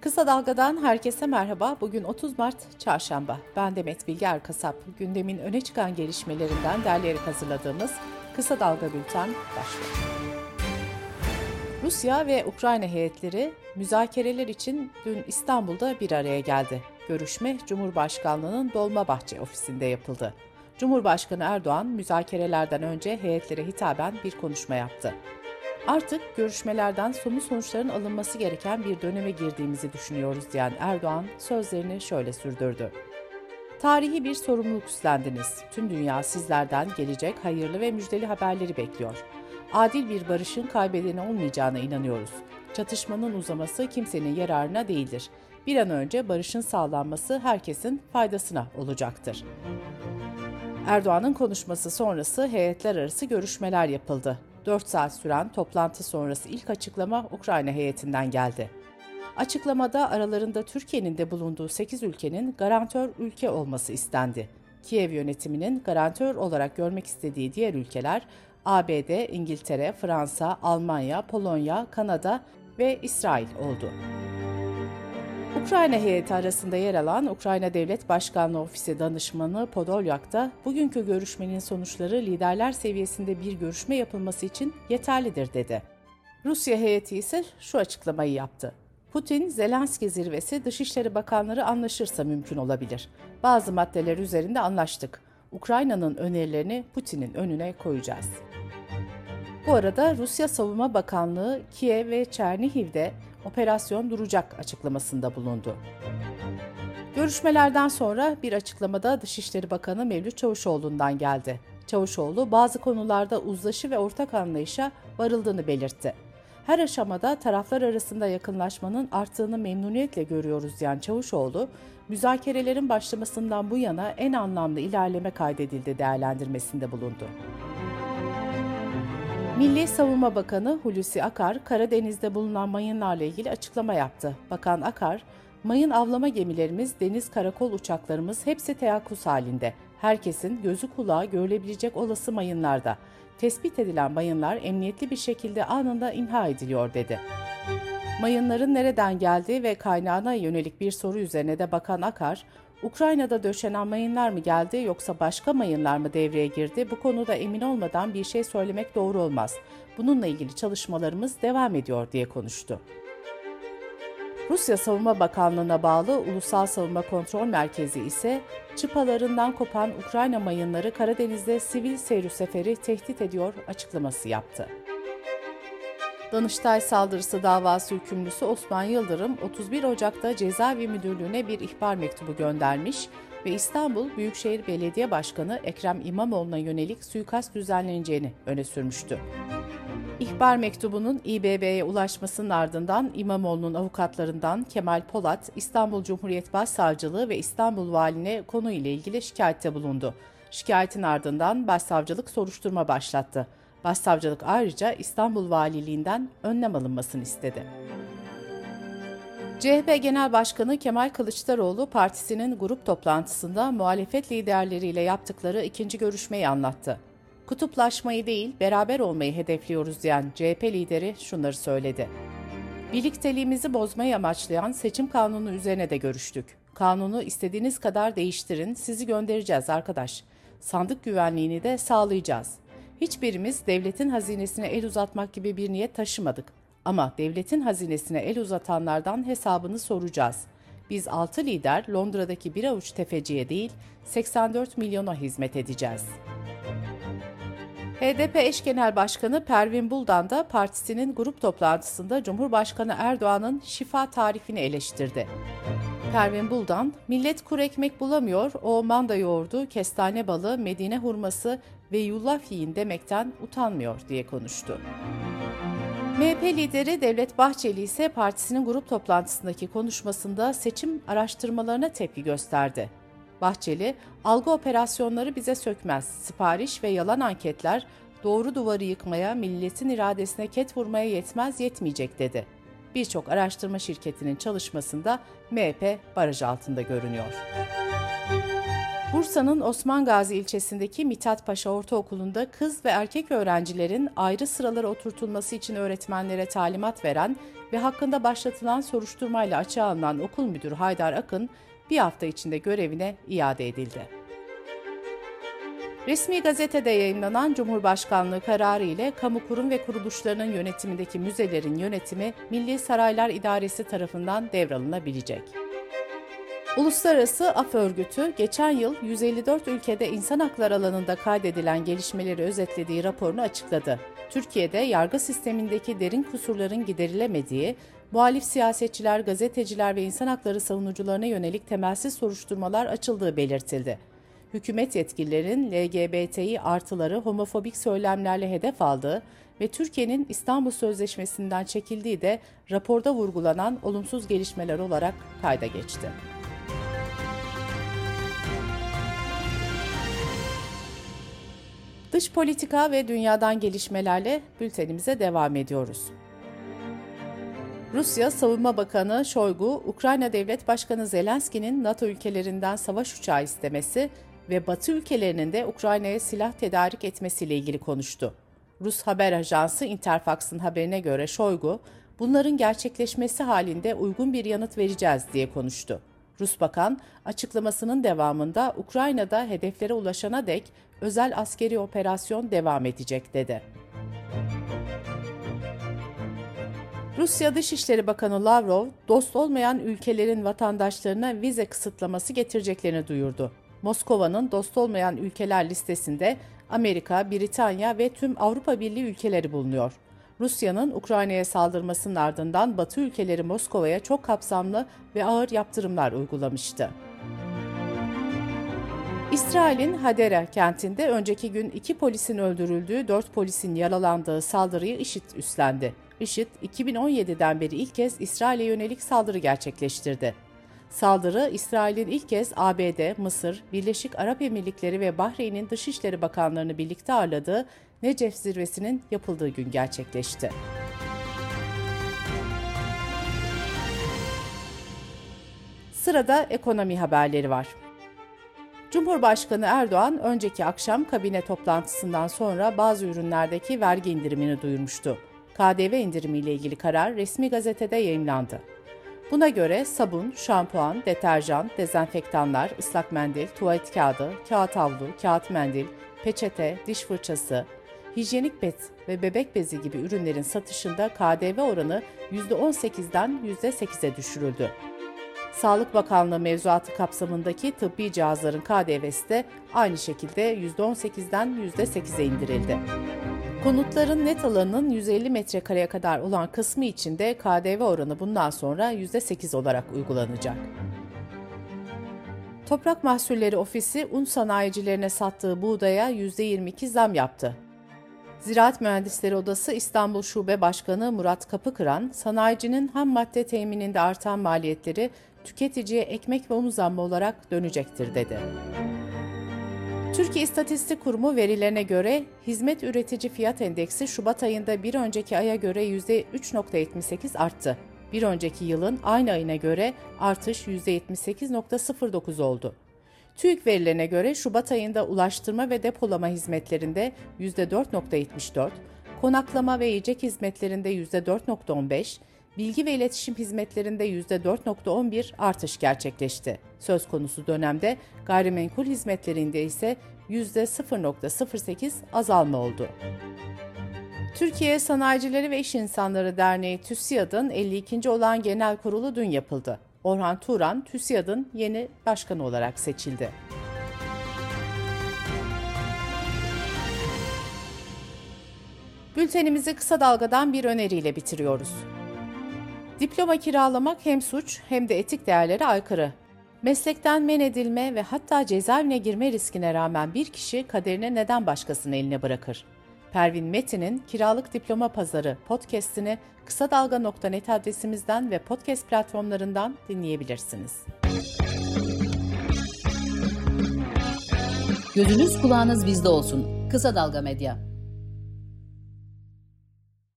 Kısa Dalga'dan herkese merhaba. Bugün 30 Mart Çarşamba. Ben Demet Bilge Erkasap. Gündemin öne çıkan gelişmelerinden derleyerek hazırladığımız Kısa Dalga Bülten başlıyor. Rusya ve Ukrayna heyetleri müzakereler için dün İstanbul'da bir araya geldi. Görüşme Cumhurbaşkanlığı'nın Dolmabahçe ofisinde yapıldı. Cumhurbaşkanı Erdoğan müzakerelerden önce heyetlere hitaben bir konuşma yaptı. Artık görüşmelerden somut sonuçların alınması gereken bir döneme girdiğimizi düşünüyoruz diyen Erdoğan sözlerini şöyle sürdürdü. Tarihi bir sorumluluk üstlendiniz. Tüm dünya sizlerden gelecek hayırlı ve müjdeli haberleri bekliyor. Adil bir barışın kaybedeni olmayacağına inanıyoruz. Çatışmanın uzaması kimsenin yararına değildir. Bir an önce barışın sağlanması herkesin faydasına olacaktır. Erdoğan'ın konuşması sonrası heyetler arası görüşmeler yapıldı. 4 saat süren toplantı sonrası ilk açıklama Ukrayna heyetinden geldi. Açıklamada aralarında Türkiye'nin de bulunduğu 8 ülkenin garantör ülke olması istendi. Kiev yönetiminin garantör olarak görmek istediği diğer ülkeler ABD, İngiltere, Fransa, Almanya, Polonya, Kanada ve İsrail oldu. Ukrayna heyeti arasında yer alan Ukrayna Devlet Başkanlığı Ofisi danışmanı Podolyak da bugünkü görüşmenin sonuçları liderler seviyesinde bir görüşme yapılması için yeterlidir dedi. Rusya heyeti ise şu açıklamayı yaptı. Putin, Zelenski zirvesi Dışişleri Bakanları anlaşırsa mümkün olabilir. Bazı maddeler üzerinde anlaştık. Ukrayna'nın önerilerini Putin'in önüne koyacağız. Bu arada Rusya Savunma Bakanlığı Kiev ve Çernihiv'de operasyon duracak açıklamasında bulundu. Görüşmelerden sonra bir açıklamada Dışişleri Bakanı Mevlüt Çavuşoğlu'ndan geldi. Çavuşoğlu bazı konularda uzlaşı ve ortak anlayışa varıldığını belirtti. Her aşamada taraflar arasında yakınlaşmanın arttığını memnuniyetle görüyoruz diyen Çavuşoğlu, müzakerelerin başlamasından bu yana en anlamlı ilerleme kaydedildi değerlendirmesinde bulundu. Milli Savunma Bakanı Hulusi Akar, Karadeniz'de bulunan mayınlarla ilgili açıklama yaptı. Bakan Akar, mayın avlama gemilerimiz, deniz karakol uçaklarımız hepsi teyakkuz halinde. Herkesin gözü kulağı görülebilecek olası mayınlarda. Tespit edilen mayınlar emniyetli bir şekilde anında imha ediliyor dedi. Mayınların nereden geldiği ve kaynağına yönelik bir soru üzerine de Bakan Akar, Ukrayna'da döşenen mayınlar mı geldi yoksa başka mayınlar mı devreye girdi? Bu konuda emin olmadan bir şey söylemek doğru olmaz. Bununla ilgili çalışmalarımız devam ediyor diye konuştu. Rusya Savunma Bakanlığı'na bağlı Ulusal Savunma Kontrol Merkezi ise çıpalarından kopan Ukrayna mayınları Karadeniz'de sivil seyir seferi tehdit ediyor açıklaması yaptı. Danıştay saldırısı davası hükümlüsü Osman Yıldırım 31 Ocak'ta cezaevi müdürlüğüne bir ihbar mektubu göndermiş ve İstanbul Büyükşehir Belediye Başkanı Ekrem İmamoğlu'na yönelik suikast düzenleneceğini öne sürmüştü. İhbar mektubunun İBB'ye ulaşmasının ardından İmamoğlu'nun avukatlarından Kemal Polat, İstanbul Cumhuriyet Başsavcılığı ve İstanbul Valine konuyla ilgili şikayette bulundu. Şikayetin ardından Başsavcılık soruşturma başlattı. Başsavcılık ayrıca İstanbul Valiliğinden önlem alınmasını istedi. CHP Genel Başkanı Kemal Kılıçdaroğlu partisinin grup toplantısında muhalefet liderleriyle yaptıkları ikinci görüşmeyi anlattı. Kutuplaşmayı değil, beraber olmayı hedefliyoruz diyen CHP lideri şunları söyledi. Birlikteliğimizi bozmayı amaçlayan seçim kanunu üzerine de görüştük. Kanunu istediğiniz kadar değiştirin, sizi göndereceğiz arkadaş. Sandık güvenliğini de sağlayacağız. Hiçbirimiz devletin hazinesine el uzatmak gibi bir niyet taşımadık. Ama devletin hazinesine el uzatanlardan hesabını soracağız. Biz 6 lider Londra'daki bir avuç tefeciye değil 84 milyona hizmet edeceğiz. HDP eş genel başkanı Pervin Buldan da partisinin grup toplantısında Cumhurbaşkanı Erdoğan'ın şifa tarifini eleştirdi. Pervin Buldan, millet kuru ekmek bulamıyor, o manda yoğurdu, kestane balı, medine hurması ve yulaf yiyin demekten utanmıyor diye konuştu. MHP lideri Devlet Bahçeli ise partisinin grup toplantısındaki konuşmasında seçim araştırmalarına tepki gösterdi. Bahçeli, algı operasyonları bize sökmez, sipariş ve yalan anketler doğru duvarı yıkmaya, milletin iradesine ket vurmaya yetmez yetmeyecek dedi. Birçok araştırma şirketinin çalışmasında MHP baraj altında görünüyor. Bursa'nın Osman Gazi ilçesindeki Mithat Paşa Ortaokulu'nda kız ve erkek öğrencilerin ayrı sıralara oturtulması için öğretmenlere talimat veren ve hakkında başlatılan soruşturmayla açığa alınan okul müdürü Haydar Akın bir hafta içinde görevine iade edildi. Resmi gazetede yayınlanan Cumhurbaşkanlığı kararı ile kamu kurum ve kuruluşlarının yönetimindeki müzelerin yönetimi Milli Saraylar İdaresi tarafından devralınabilecek. Uluslararası Af Örgütü geçen yıl 154 ülkede insan hakları alanında kaydedilen gelişmeleri özetlediği raporunu açıkladı. Türkiye'de yargı sistemindeki derin kusurların giderilemediği, muhalif siyasetçiler, gazeteciler ve insan hakları savunucularına yönelik temelsiz soruşturmalar açıldığı belirtildi hükümet yetkililerin LGBTİ artıları homofobik söylemlerle hedef aldığı ve Türkiye'nin İstanbul Sözleşmesi'nden çekildiği de raporda vurgulanan olumsuz gelişmeler olarak kayda geçti. Dış politika ve dünyadan gelişmelerle bültenimize devam ediyoruz. Rusya Savunma Bakanı Shoigu, Ukrayna Devlet Başkanı Zelenski'nin NATO ülkelerinden savaş uçağı istemesi ve Batı ülkelerinin de Ukrayna'ya silah tedarik etmesiyle ilgili konuştu. Rus haber ajansı Interfax'ın haberine göre Şoygu, bunların gerçekleşmesi halinde uygun bir yanıt vereceğiz diye konuştu. Rus bakan açıklamasının devamında Ukrayna'da hedeflere ulaşana dek özel askeri operasyon devam edecek dedi. Rusya Dışişleri Bakanı Lavrov, dost olmayan ülkelerin vatandaşlarına vize kısıtlaması getireceklerini duyurdu. Moskova'nın dost olmayan ülkeler listesinde Amerika, Britanya ve tüm Avrupa Birliği ülkeleri bulunuyor. Rusya'nın Ukrayna'ya saldırmasının ardından Batı ülkeleri Moskova'ya çok kapsamlı ve ağır yaptırımlar uygulamıştı. İsrail'in Hadera kentinde önceki gün iki polisin öldürüldüğü, dört polisin yaralandığı saldırıyı IŞİD üstlendi. IŞİD, 2017'den beri ilk kez İsrail'e yönelik saldırı gerçekleştirdi. Saldırı İsrail'in ilk kez ABD, Mısır, Birleşik Arap Emirlikleri ve Bahreyn'in Dışişleri Bakanlarını birlikte ağırladığı Necef zirvesinin yapıldığı gün gerçekleşti. Sırada ekonomi haberleri var. Cumhurbaşkanı Erdoğan önceki akşam kabine toplantısından sonra bazı ürünlerdeki vergi indirimini duyurmuştu. KDV indirimiyle ilgili karar resmi gazetede yayınlandı. Buna göre sabun, şampuan, deterjan, dezenfektanlar, ıslak mendil, tuvalet kağıdı, kağıt havlu, kağıt mendil, peçete, diş fırçası, hijyenik bez ve bebek bezi gibi ürünlerin satışında KDV oranı %18'den %8'e düşürüldü. Sağlık Bakanlığı mevzuatı kapsamındaki tıbbi cihazların KDV'si de aynı şekilde %18'den %8'e indirildi. Konutların net alanının 150 metrekareye kadar olan kısmı için de KDV oranı bundan sonra %8 olarak uygulanacak. Toprak Mahsulleri Ofisi un sanayicilerine sattığı buğdaya %22 zam yaptı. Ziraat Mühendisleri Odası İstanbul Şube Başkanı Murat Kapıkıran, sanayicinin ham madde temininde artan maliyetleri tüketiciye ekmek ve un zammı olarak dönecektir dedi. Türkiye İstatistik Kurumu verilerine göre hizmet üretici fiyat endeksi Şubat ayında bir önceki aya göre %3.78 arttı. Bir önceki yılın aynı ayına göre artış %78.09 oldu. TÜİK verilerine göre Şubat ayında ulaştırma ve depolama hizmetlerinde %4.74, konaklama ve yiyecek hizmetlerinde %4.15, bilgi ve iletişim hizmetlerinde %4.11 artış gerçekleşti. Söz konusu dönemde gayrimenkul hizmetlerinde ise %0.08 azalma oldu. Türkiye Sanayicileri ve İş İnsanları Derneği TÜSİAD'ın 52. olan genel kurulu dün yapıldı. Orhan Turan, TÜSİAD'ın yeni başkanı olarak seçildi. Bültenimizi kısa dalgadan bir öneriyle bitiriyoruz. Diploma kiralamak hem suç hem de etik değerlere aykırı. Meslekten men edilme ve hatta cezaevine girme riskine rağmen bir kişi kaderini neden başkasının eline bırakır? Pervin Metin'in Kiralık Diploma Pazarı podcast'ini kısa dalga.net adresimizden ve podcast platformlarından dinleyebilirsiniz. Gözünüz kulağınız bizde olsun. Kısa Dalga Medya.